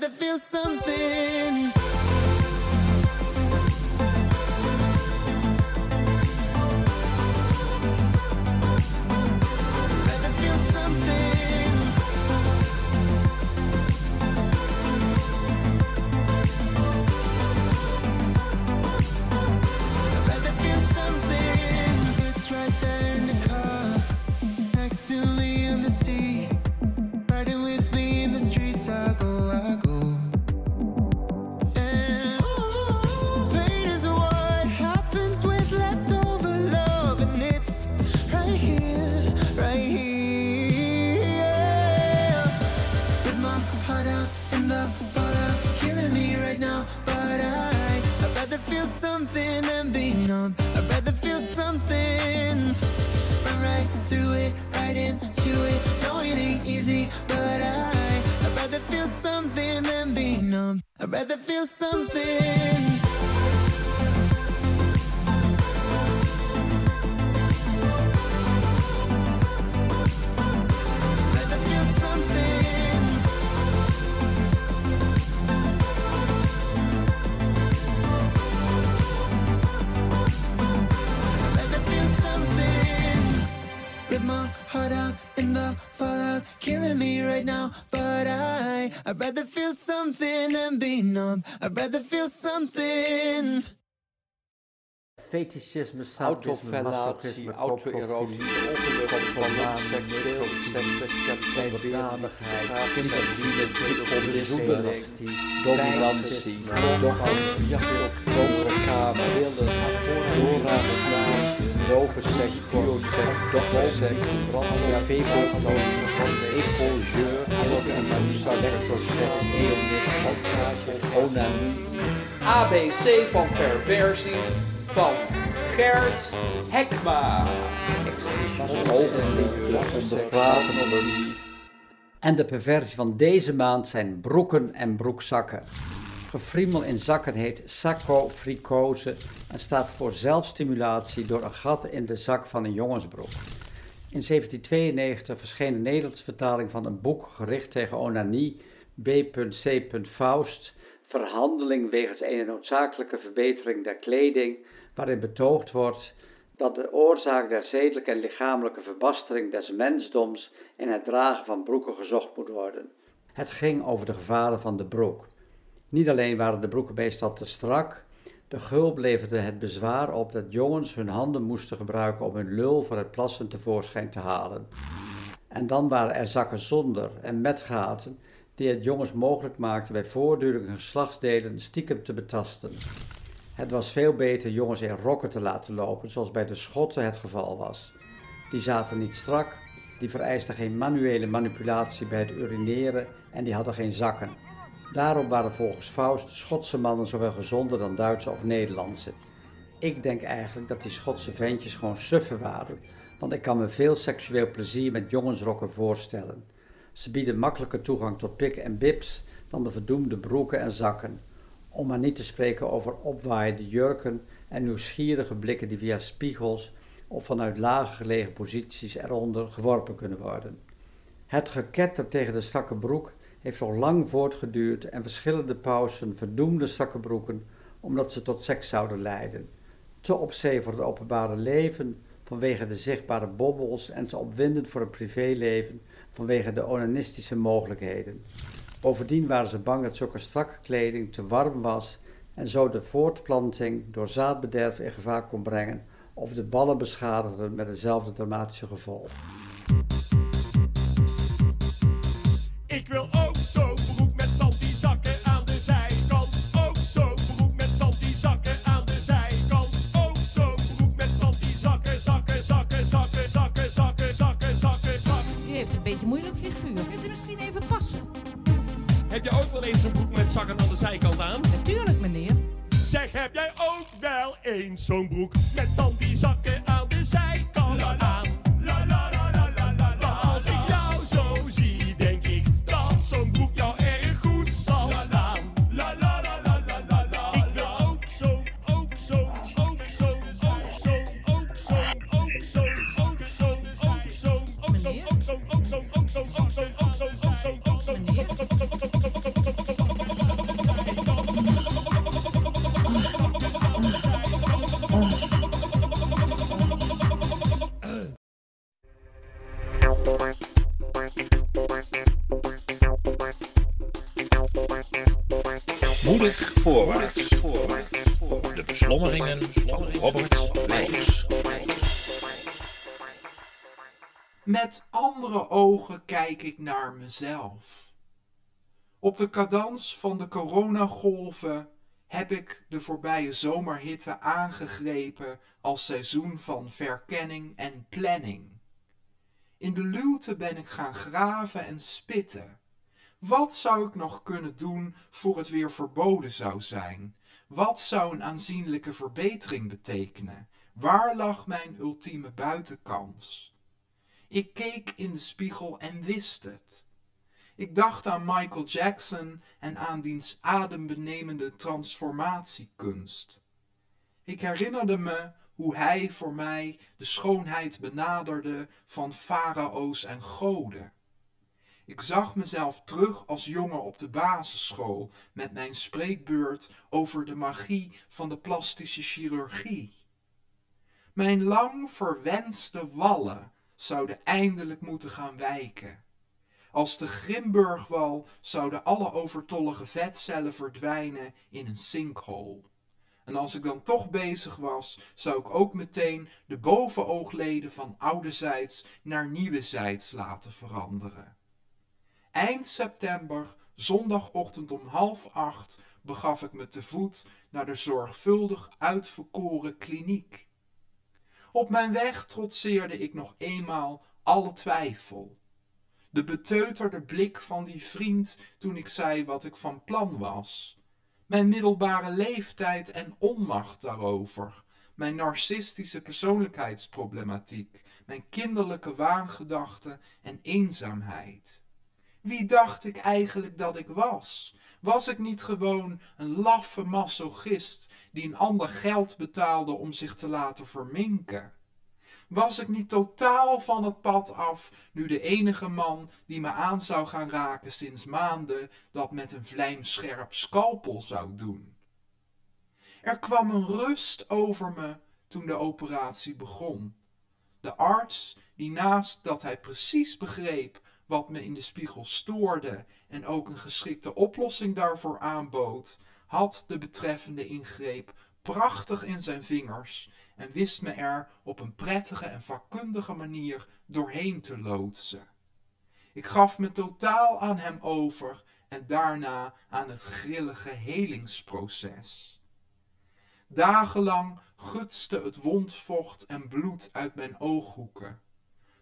Numb. I'd rather something than be numb. I'd rather feel something. Fetischisme, sadisme, masochisme, autoerosie, onderdanigheid, kinderliefde, diplomatie, dominantie, nog een jacht of donkere kamer, wilde, voorraad, Novosec, Biosec, Doppelsec, Vepofon, Ecogeur, Elopinamie, Lectoset, Eonis, Onamie. ABC van perversies van Gert Hekma. En de perversie van deze maand zijn broeken en broekzakken. Gefriemel in zakken heet sacofricose en staat voor zelfstimulatie door een gat in de zak van een jongensbroek. In 1792 verscheen een Nederlandse vertaling van een boek gericht tegen onanie, B.C. Faust, Verhandeling wegens een noodzakelijke verbetering der kleding, waarin betoogd wordt dat de oorzaak der zedelijke en lichamelijke verbastering des mensdoms in het dragen van broeken gezocht moet worden. Het ging over de gevaren van de broek. Niet alleen waren de broeken meestal te strak, de gulp leverde het bezwaar op dat jongens hun handen moesten gebruiken om hun lul voor het plassen tevoorschijn te halen. En dan waren er zakken zonder en met gaten die het jongens mogelijk maakten bij voortdurende geslachtsdelen stiekem te betasten. Het was veel beter jongens in rokken te laten lopen, zoals bij de Schotten het geval was. Die zaten niet strak, die vereisten geen manuele manipulatie bij het urineren en die hadden geen zakken. Daarom waren volgens Faust Schotse mannen zowel gezonder dan Duitse of Nederlandse. Ik denk eigenlijk dat die Schotse ventjes gewoon suffen waren, want ik kan me veel seksueel plezier met jongensrokken voorstellen. Ze bieden makkelijker toegang tot pik en bips dan de verdoemde broeken en zakken. Om maar niet te spreken over opwaaiende jurken en nieuwsgierige blikken die via spiegels of vanuit lager gelegen posities eronder geworpen kunnen worden. Het geketter tegen de strakke broek heeft zo lang voortgeduurd en verschillende pausen verdoemde strakke broeken omdat ze tot seks zouden leiden. Te op zee voor het openbare leven vanwege de zichtbare bobbels en te opwindend voor het privéleven vanwege de onanistische mogelijkheden. Bovendien waren ze bang dat zulke strakke kleding te warm was en zo de voortplanting door zaadbederf in gevaar kon brengen of de ballen beschadigden met hetzelfde dramatische gevolg. Ik wil ook moeilijk figuur. Kunt u misschien even passen? Heb jij ook wel eens een broek met zakken aan de zijkant aan? Natuurlijk, meneer. Zeg, heb jij ook wel eens zo'n broek met al die zakken aan de zijkant aan? Kijk ik naar mezelf. Op de cadans van de coronagolven heb ik de voorbije zomerhitte aangegrepen als seizoen van verkenning en planning. In de luwte ben ik gaan graven en spitten. Wat zou ik nog kunnen doen voor het weer verboden zou zijn? Wat zou een aanzienlijke verbetering betekenen? Waar lag mijn ultieme buitenkans? Ik keek in de spiegel en wist het. Ik dacht aan Michael Jackson en aan diens adembenemende transformatiekunst. Ik herinnerde me hoe hij voor mij de schoonheid benaderde van farao's en goden. Ik zag mezelf terug als jongen op de basisschool met mijn spreekbeurt over de magie van de plastische chirurgie. Mijn lang verwenste wallen zouden eindelijk moeten gaan wijken. Als de Grimburgwal zouden alle overtollige vetcellen verdwijnen in een sinkhole. En als ik dan toch bezig was, zou ik ook meteen de bovenoogleden van ouderzijds naar nieuwezijds laten veranderen. Eind september, zondagochtend om half acht, begaf ik me te voet naar de zorgvuldig uitverkoren kliniek. Op mijn weg trotseerde ik nog eenmaal alle twijfel. De beteuterde blik van die vriend toen ik zei wat ik van plan was. Mijn middelbare leeftijd en onmacht daarover. Mijn narcistische persoonlijkheidsproblematiek. Mijn kinderlijke waangedachten en eenzaamheid. Wie dacht ik eigenlijk dat ik was? Was ik niet gewoon een laffe masochist die een ander geld betaalde om zich te laten verminken? Was ik niet totaal van het pad af, nu de enige man die me aan zou gaan raken sinds maanden dat met een vlijmscherp scalpel zou doen? Er kwam een rust over me toen de operatie begon. De arts, die naast dat hij precies begreep wat me in de spiegel stoorde en ook een geschikte oplossing daarvoor aanbood, had de betreffende ingreep prachtig in zijn vingers en wist me er op een prettige en vakkundige manier doorheen te loodsen. Ik gaf me totaal aan hem over en daarna aan het grillige helingsproces. Dagenlang gutste het wondvocht en bloed uit mijn ooghoeken.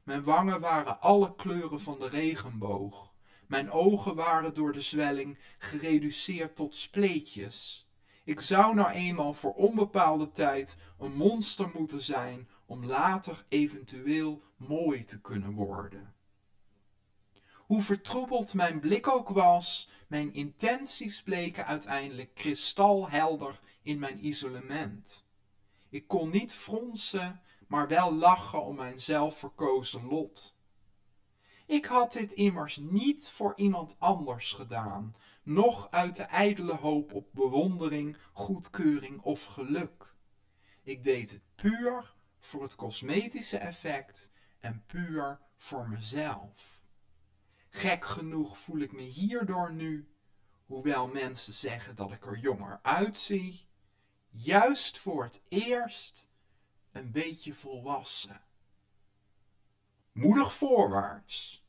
Mijn wangen waren alle kleuren van de regenboog. Mijn ogen waren door de zwelling gereduceerd tot spleetjes. Ik zou nou eenmaal voor onbepaalde tijd een monster moeten zijn om later eventueel mooi te kunnen worden. Hoe vertroebeld mijn blik ook was, mijn intenties bleken uiteindelijk kristalhelder in mijn isolement. Ik kon niet fronsen, maar wel lachen om mijn zelfverkozen lot. Ik had dit immers niet voor iemand anders gedaan, noch uit de ijdele hoop op bewondering, goedkeuring of geluk. Ik deed het puur voor het cosmetische effect en puur voor mezelf. Gek genoeg voel ik me hierdoor nu, hoewel mensen zeggen dat ik er jonger uitzie, juist voor het eerst een beetje volwassen. Moedig voorwaarts.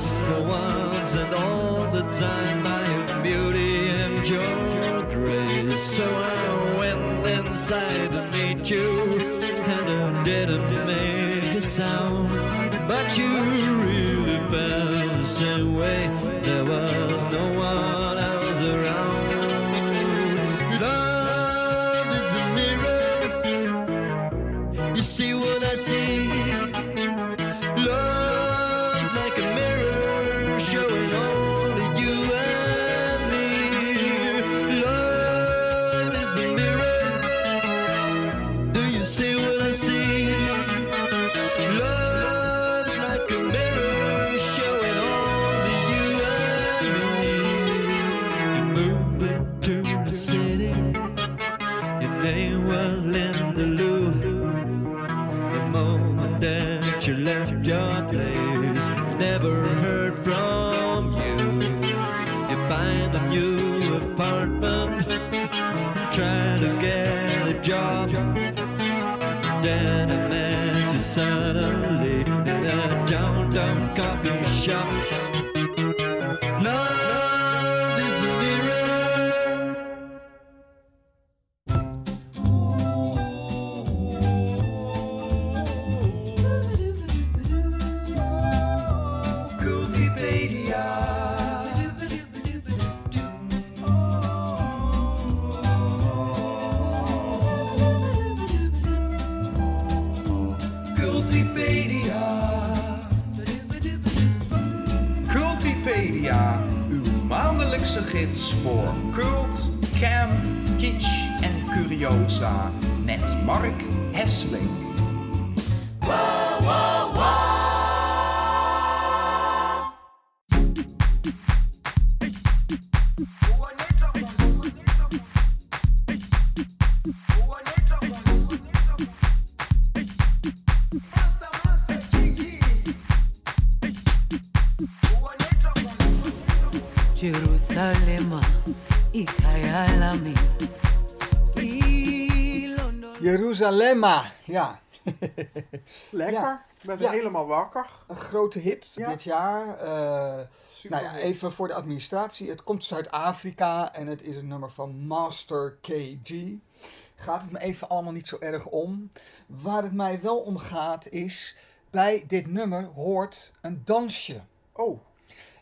Lost for once and all the time by your beauty and your grace. So I went inside to meet you and I didn't make a sound, but you really felt Cultipedia, uw maandelijkse gids voor cult, cam, kitsch en curiosa. Met Mark Hesseling. Jerusalema, ja. Lekker. Ja. Ik ben Ja. helemaal wakker. Een grote hit Ja. dit jaar. Eh, Super nou ja, even voor de administratie. Het komt dus uit Afrika en het is een nummer van Master KG. Gaat het me even allemaal niet zo erg om. Waar het mij wel om gaat is, bij dit nummer hoort een dansje. Oh.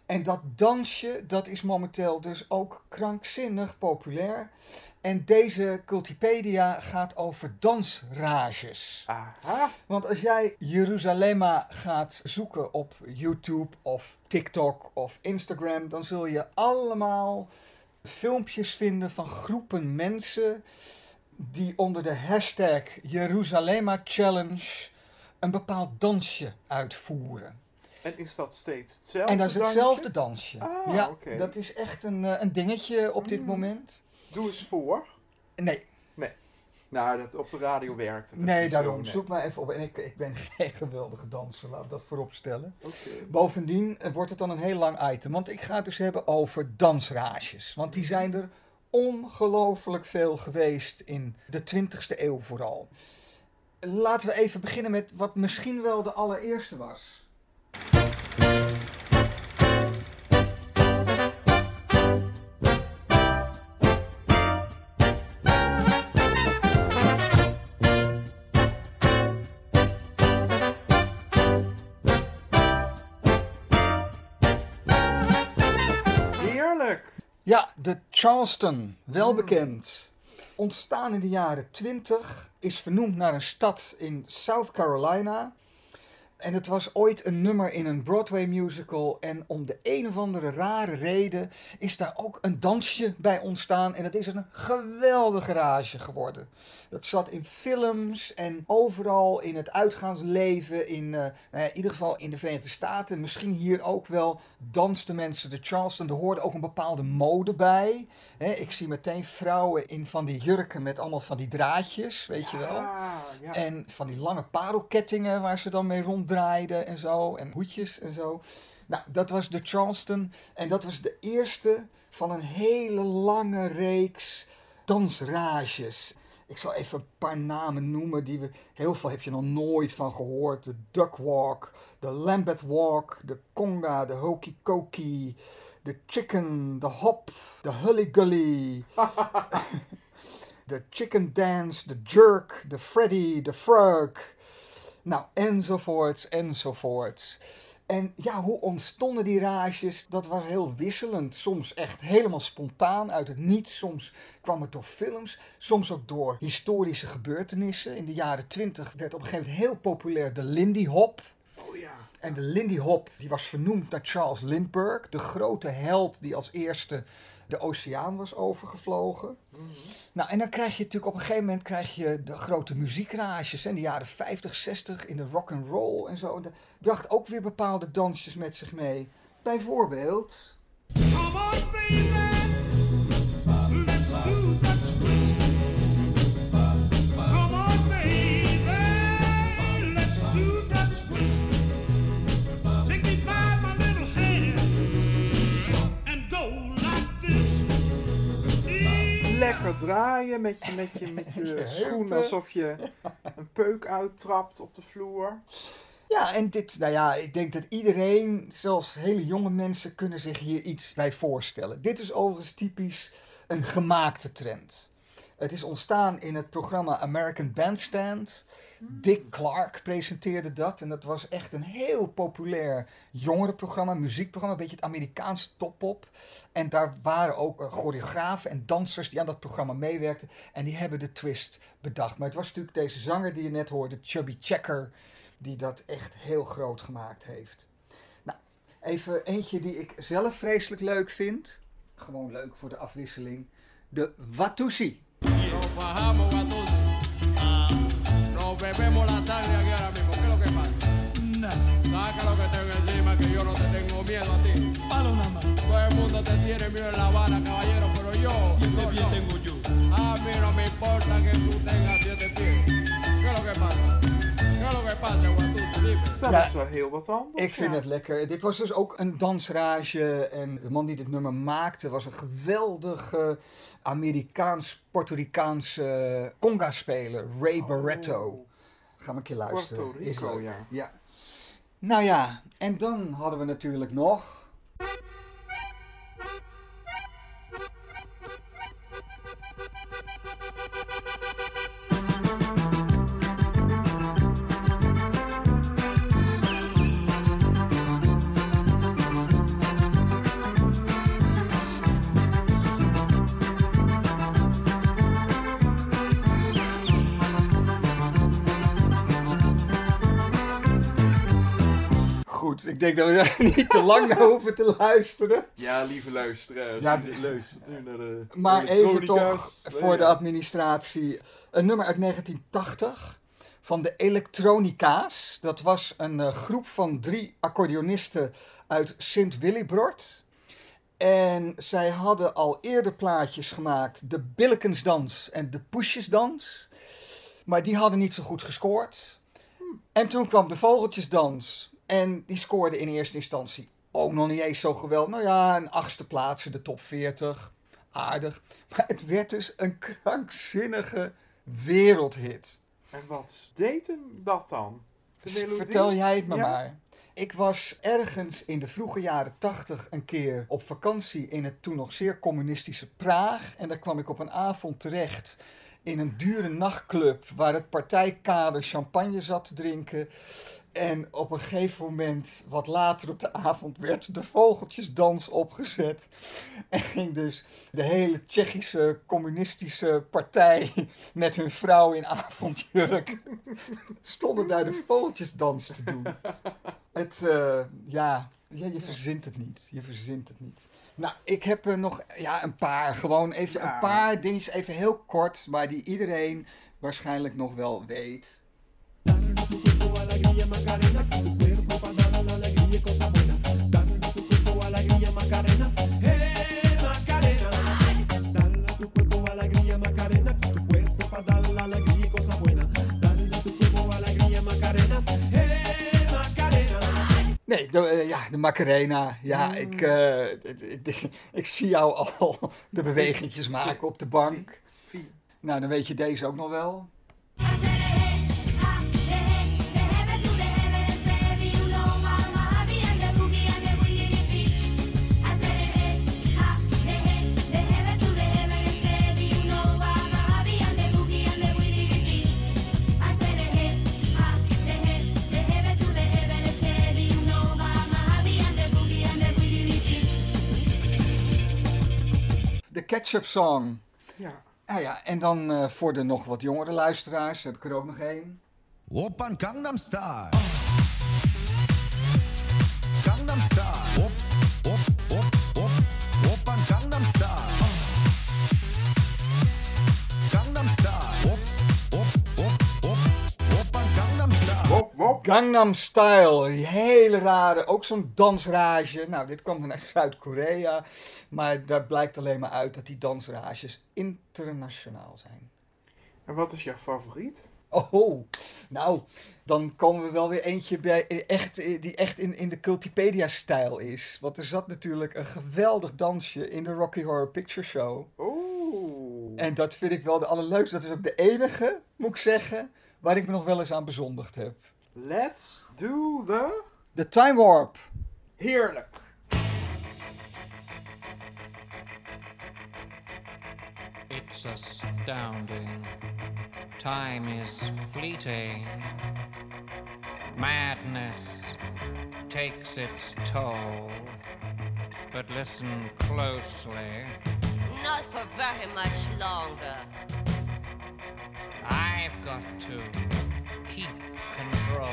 En dat dansje, dat is momenteel dus ook krankzinnig populair. En deze Cultipedia gaat over dansrages. Aha. Want als jij Jerusalema gaat zoeken op YouTube of TikTok of Instagram, dan zul je allemaal filmpjes vinden van groepen mensen die onder de hashtag Jerusalema Challenge een bepaald dansje uitvoeren. En is dat steeds hetzelfde En dat is hetzelfde dansje. Ah, ja, dat is echt een, eh, een dingetje op dit Mm. moment. Doe eens voor. Nee, Nee. Nou, dat op de radio werkt het. nee daarom. Zoek maar even op. En ik, ik ben geen geweldige danser, laat ik dat voorop stellen. Oké. Bovendien eh, wordt het dan een heel lang item. Want ik ga het dus hebben over dansrages. Want die zijn er ongelooflijk veel geweest in de 20ste eeuw vooral. Laten we even beginnen met wat misschien wel de allereerste was. De Charleston, wel bekend. Ontstaan in de jaren 20, is vernoemd naar een stad in South Carolina. En het was ooit een nummer in een Broadway musical. En om de een of andere rare reden is daar ook een dansje bij ontstaan. En het is een geweldige rage geworden. Dat zat in films en overal in het uitgaansleven. In, eh, nou ja, in ieder geval in de Verenigde Staten. Misschien hier ook wel dansten mensen de Charleston. Er hoorde ook een bepaalde mode bij. Ik zie meteen vrouwen in van die jurken met allemaal van die draadjes, weet je wel. Ja. En van die lange parelkettingen waar ze dan mee ronddraaiden en zo. En hoedjes en zo. Nou, dat was de Charleston. En dat was de eerste van een hele lange reeks dansrages. Ik zal even een paar namen noemen die we... Heel veel heb je nog nooit van gehoord. De Duck Walk, de Lambeth Walk, de Conga, de Hokey Cokey, de Chicken, de Hop, de Hully Gully. de Chicken Dance, de Jerk, de Freddy, de Frog. Nou, enzovoorts, enzovoorts. En ja, hoe ontstonden die rages? Dat was heel wisselend. Soms echt helemaal spontaan uit het niets. Soms kwam het door films. Soms ook door historische gebeurtenissen. In de jaren twintig werd op een gegeven moment heel populair de Lindy Hop. Oh ja. En de Lindy Hop die was vernoemd naar Charles Lindbergh, de grote held die als eerste de oceaan was overgevlogen. Nou, en dan krijg je natuurlijk op een gegeven moment krijg je de grote muziekrages. In de jaren 50, 60 in de rock and roll en zo. En dat bracht ook weer bepaalde dansjes met zich mee. Bijvoorbeeld. Lekker draaien met je, met je, met je, Je schoen heupen. alsof je een peuk uittrapt op de vloer. Ja, en dit, nou ja, ik denk dat iedereen, zelfs hele jonge mensen, kunnen zich hier iets bij voorstellen. Dit is overigens typisch een gemaakte trend. Het is ontstaan in het programma American Bandstand. Dick Clark presenteerde dat en dat was echt een heel populair jongerenprogramma, muziekprogramma, een beetje het Amerikaanse toppop. En daar waren ook eh, choreografen en dansers die aan dat programma meewerkten en die hebben de twist bedacht. Maar het was natuurlijk deze zanger die je net hoorde, Chubby Checker, die dat echt heel groot gemaakt heeft. Nou, even eentje die ik zelf vreselijk leuk vind. Gewoon leuk voor de afwisseling. De Watusi. Nos nos bebemos la sangre aquí ahora mismo. ¿Qué es lo que pasa? Saca lo que tengo encima, que yo no te tengo miedo a ti. Palo nada más. Todo el mundo te tiene miedo en La Habana, caballero, pero yo. ¿Siete pies tengo yo? A mí no me importa que tú tengas siete pies. ¿Qué es lo que pasa? ¿Qué es lo que pasa? Dime. Dat Ja. is wel heel wat anders. Ik vind ja. het lekker. Dit was dus ook een dansrage. En de man die dit nummer maakte was een geweldige Amerikaans-Puerto Ricaanse conga-speler. Ray Barretto. Ga maar een keer luisteren. Puerto Is leuk. ja. ja. Nou ja, en dan hadden we natuurlijk nog... Goed, ik denk dat we daar niet te lang naar hoeven te luisteren. Ja, lieve luisteraars. Ja, luistert nu naar de Maar even toch voor de administratie. Een nummer uit 1980 van de Elektronica's. Dat was een eh, groep van drie accordeonisten uit Sint-Willibrord. En zij hadden al eerder plaatjes gemaakt. De Billekensdans en de Poesjesdans. Maar die hadden niet zo goed gescoord. En toen kwam de Vogeltjesdans. En die scoorde in eerste instantie ook nog niet eens zo geweldig. Nou ja, een achtste plaats in de top 40. Aardig. Maar het werd dus een krankzinnige wereldhit. En wat deed hem dat dan? Vertel jij het me Ja? maar. Ik was ergens in de vroege jaren tachtig een keer op vakantie in het toen nog zeer communistische Praag. En daar kwam ik op een avond terecht in een dure nachtclub waar het partijkader champagne zat te drinken. En op een gegeven moment, wat later op de avond, werd de vogeltjesdans opgezet. En ging dus de hele Tsjechische communistische partij met hun vrouw in avondjurk stonden daar de vogeltjesdans te doen. Het, eh, ja, ja, je verzint het niet. Je verzint het niet. Nou, ik heb er nog ja, een paar. Gewoon even Ja. een paar dingetjes, even heel kort, maar die iedereen waarschijnlijk nog wel weet. Nee, de, eh, ja, de Macarena. Ja, ik, eh, het- het- ik zie jou al de bewegingjes maken op de bank. Nou, dan weet je deze ook nog wel. Ketchup Song. Ja. Ah ja, en dan eh, voor de nog wat jongere luisteraars heb ik er ook nog één. Oppan Gangnam Style. Gangnam Style. Gangnam Style, die hele rare, ook zo'n dansrage. Nou, dit kwam dan uit Zuid-Korea, maar daar blijkt alleen maar uit dat die dansrages internationaal zijn. En wat is jouw favoriet? Oh, nou, dan komen we wel weer eentje bij eh, echt, eh, die echt in, in de Cultipedia-stijl is. Want er zat natuurlijk een geweldig dansje in de Rocky Horror Picture Show. Oeh. En dat vind ik wel de allerleukste. Dat is ook de enige, moet ik zeggen, waar ik me nog wel eens aan bezondigd heb. Let's do the... De Time Warp. Heerlijk. It's astounding. Time is fleeting. Madness takes its toll. But listen closely. Not for very much longer. I've got to keep control.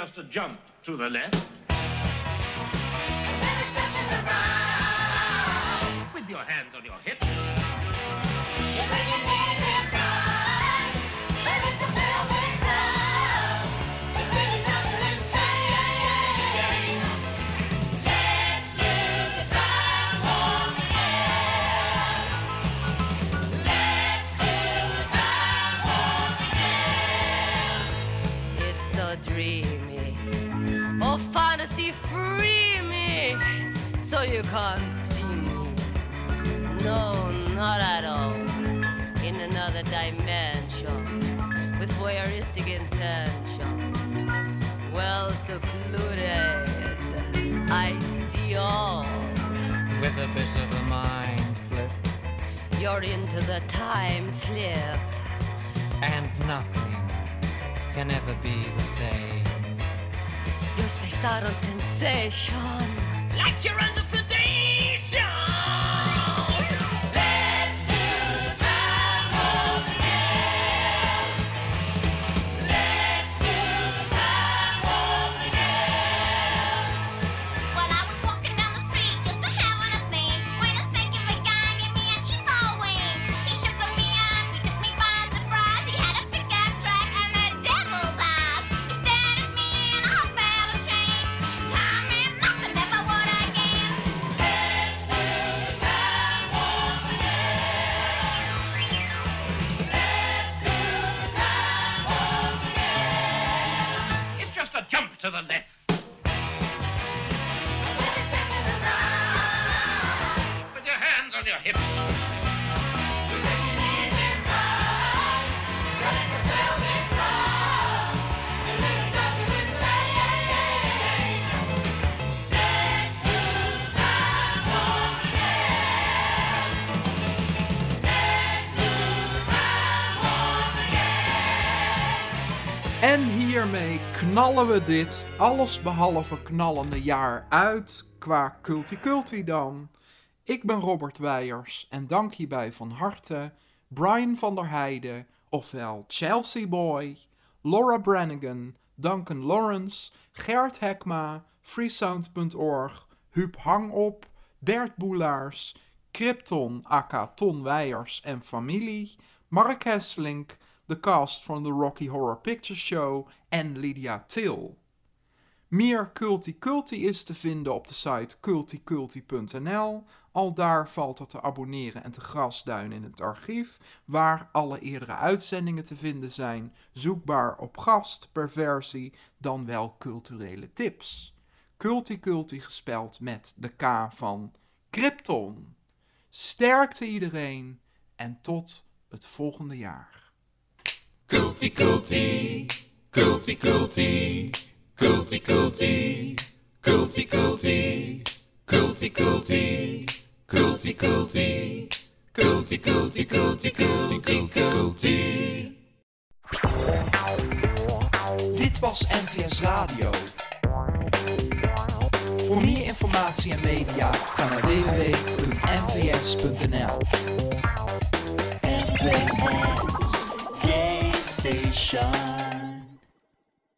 Just a jump to the left. With your hands on your hips. 说 knallen we dit allesbehalve knallende jaar uit qua culti-culti dan. Ik ben Robert Weijers en dank hierbij van harte Brian van der Heijden, ofwel Chelsea Boy, Laura Brannigan, Duncan Lawrence, Gert Hekma, freesound.org, Huub Hangop, Bert Boelaars, Krypton aka Ton Weijers en familie, Mark Hesselink, de cast van de Rocky Horror Picture Show en Lydia Till. Meer Culti Culti is te vinden op de site culticulti.nl. Al daar valt er te abonneren en te grasduinen in het archief, waar alle eerdere uitzendingen te vinden zijn, zoekbaar op gast, per versie, dan wel culturele tips. Culti Culti gespeld met de K van Krypton. Sterkte iedereen en tot het volgende jaar. Culti, culti, culti, culti, culti, culti, culti, culti, culti, culti, culti, culti, culti. Dit was NVS Radio. Voor meer informatie en media ga naar www.nvs.nl. NVS Nation.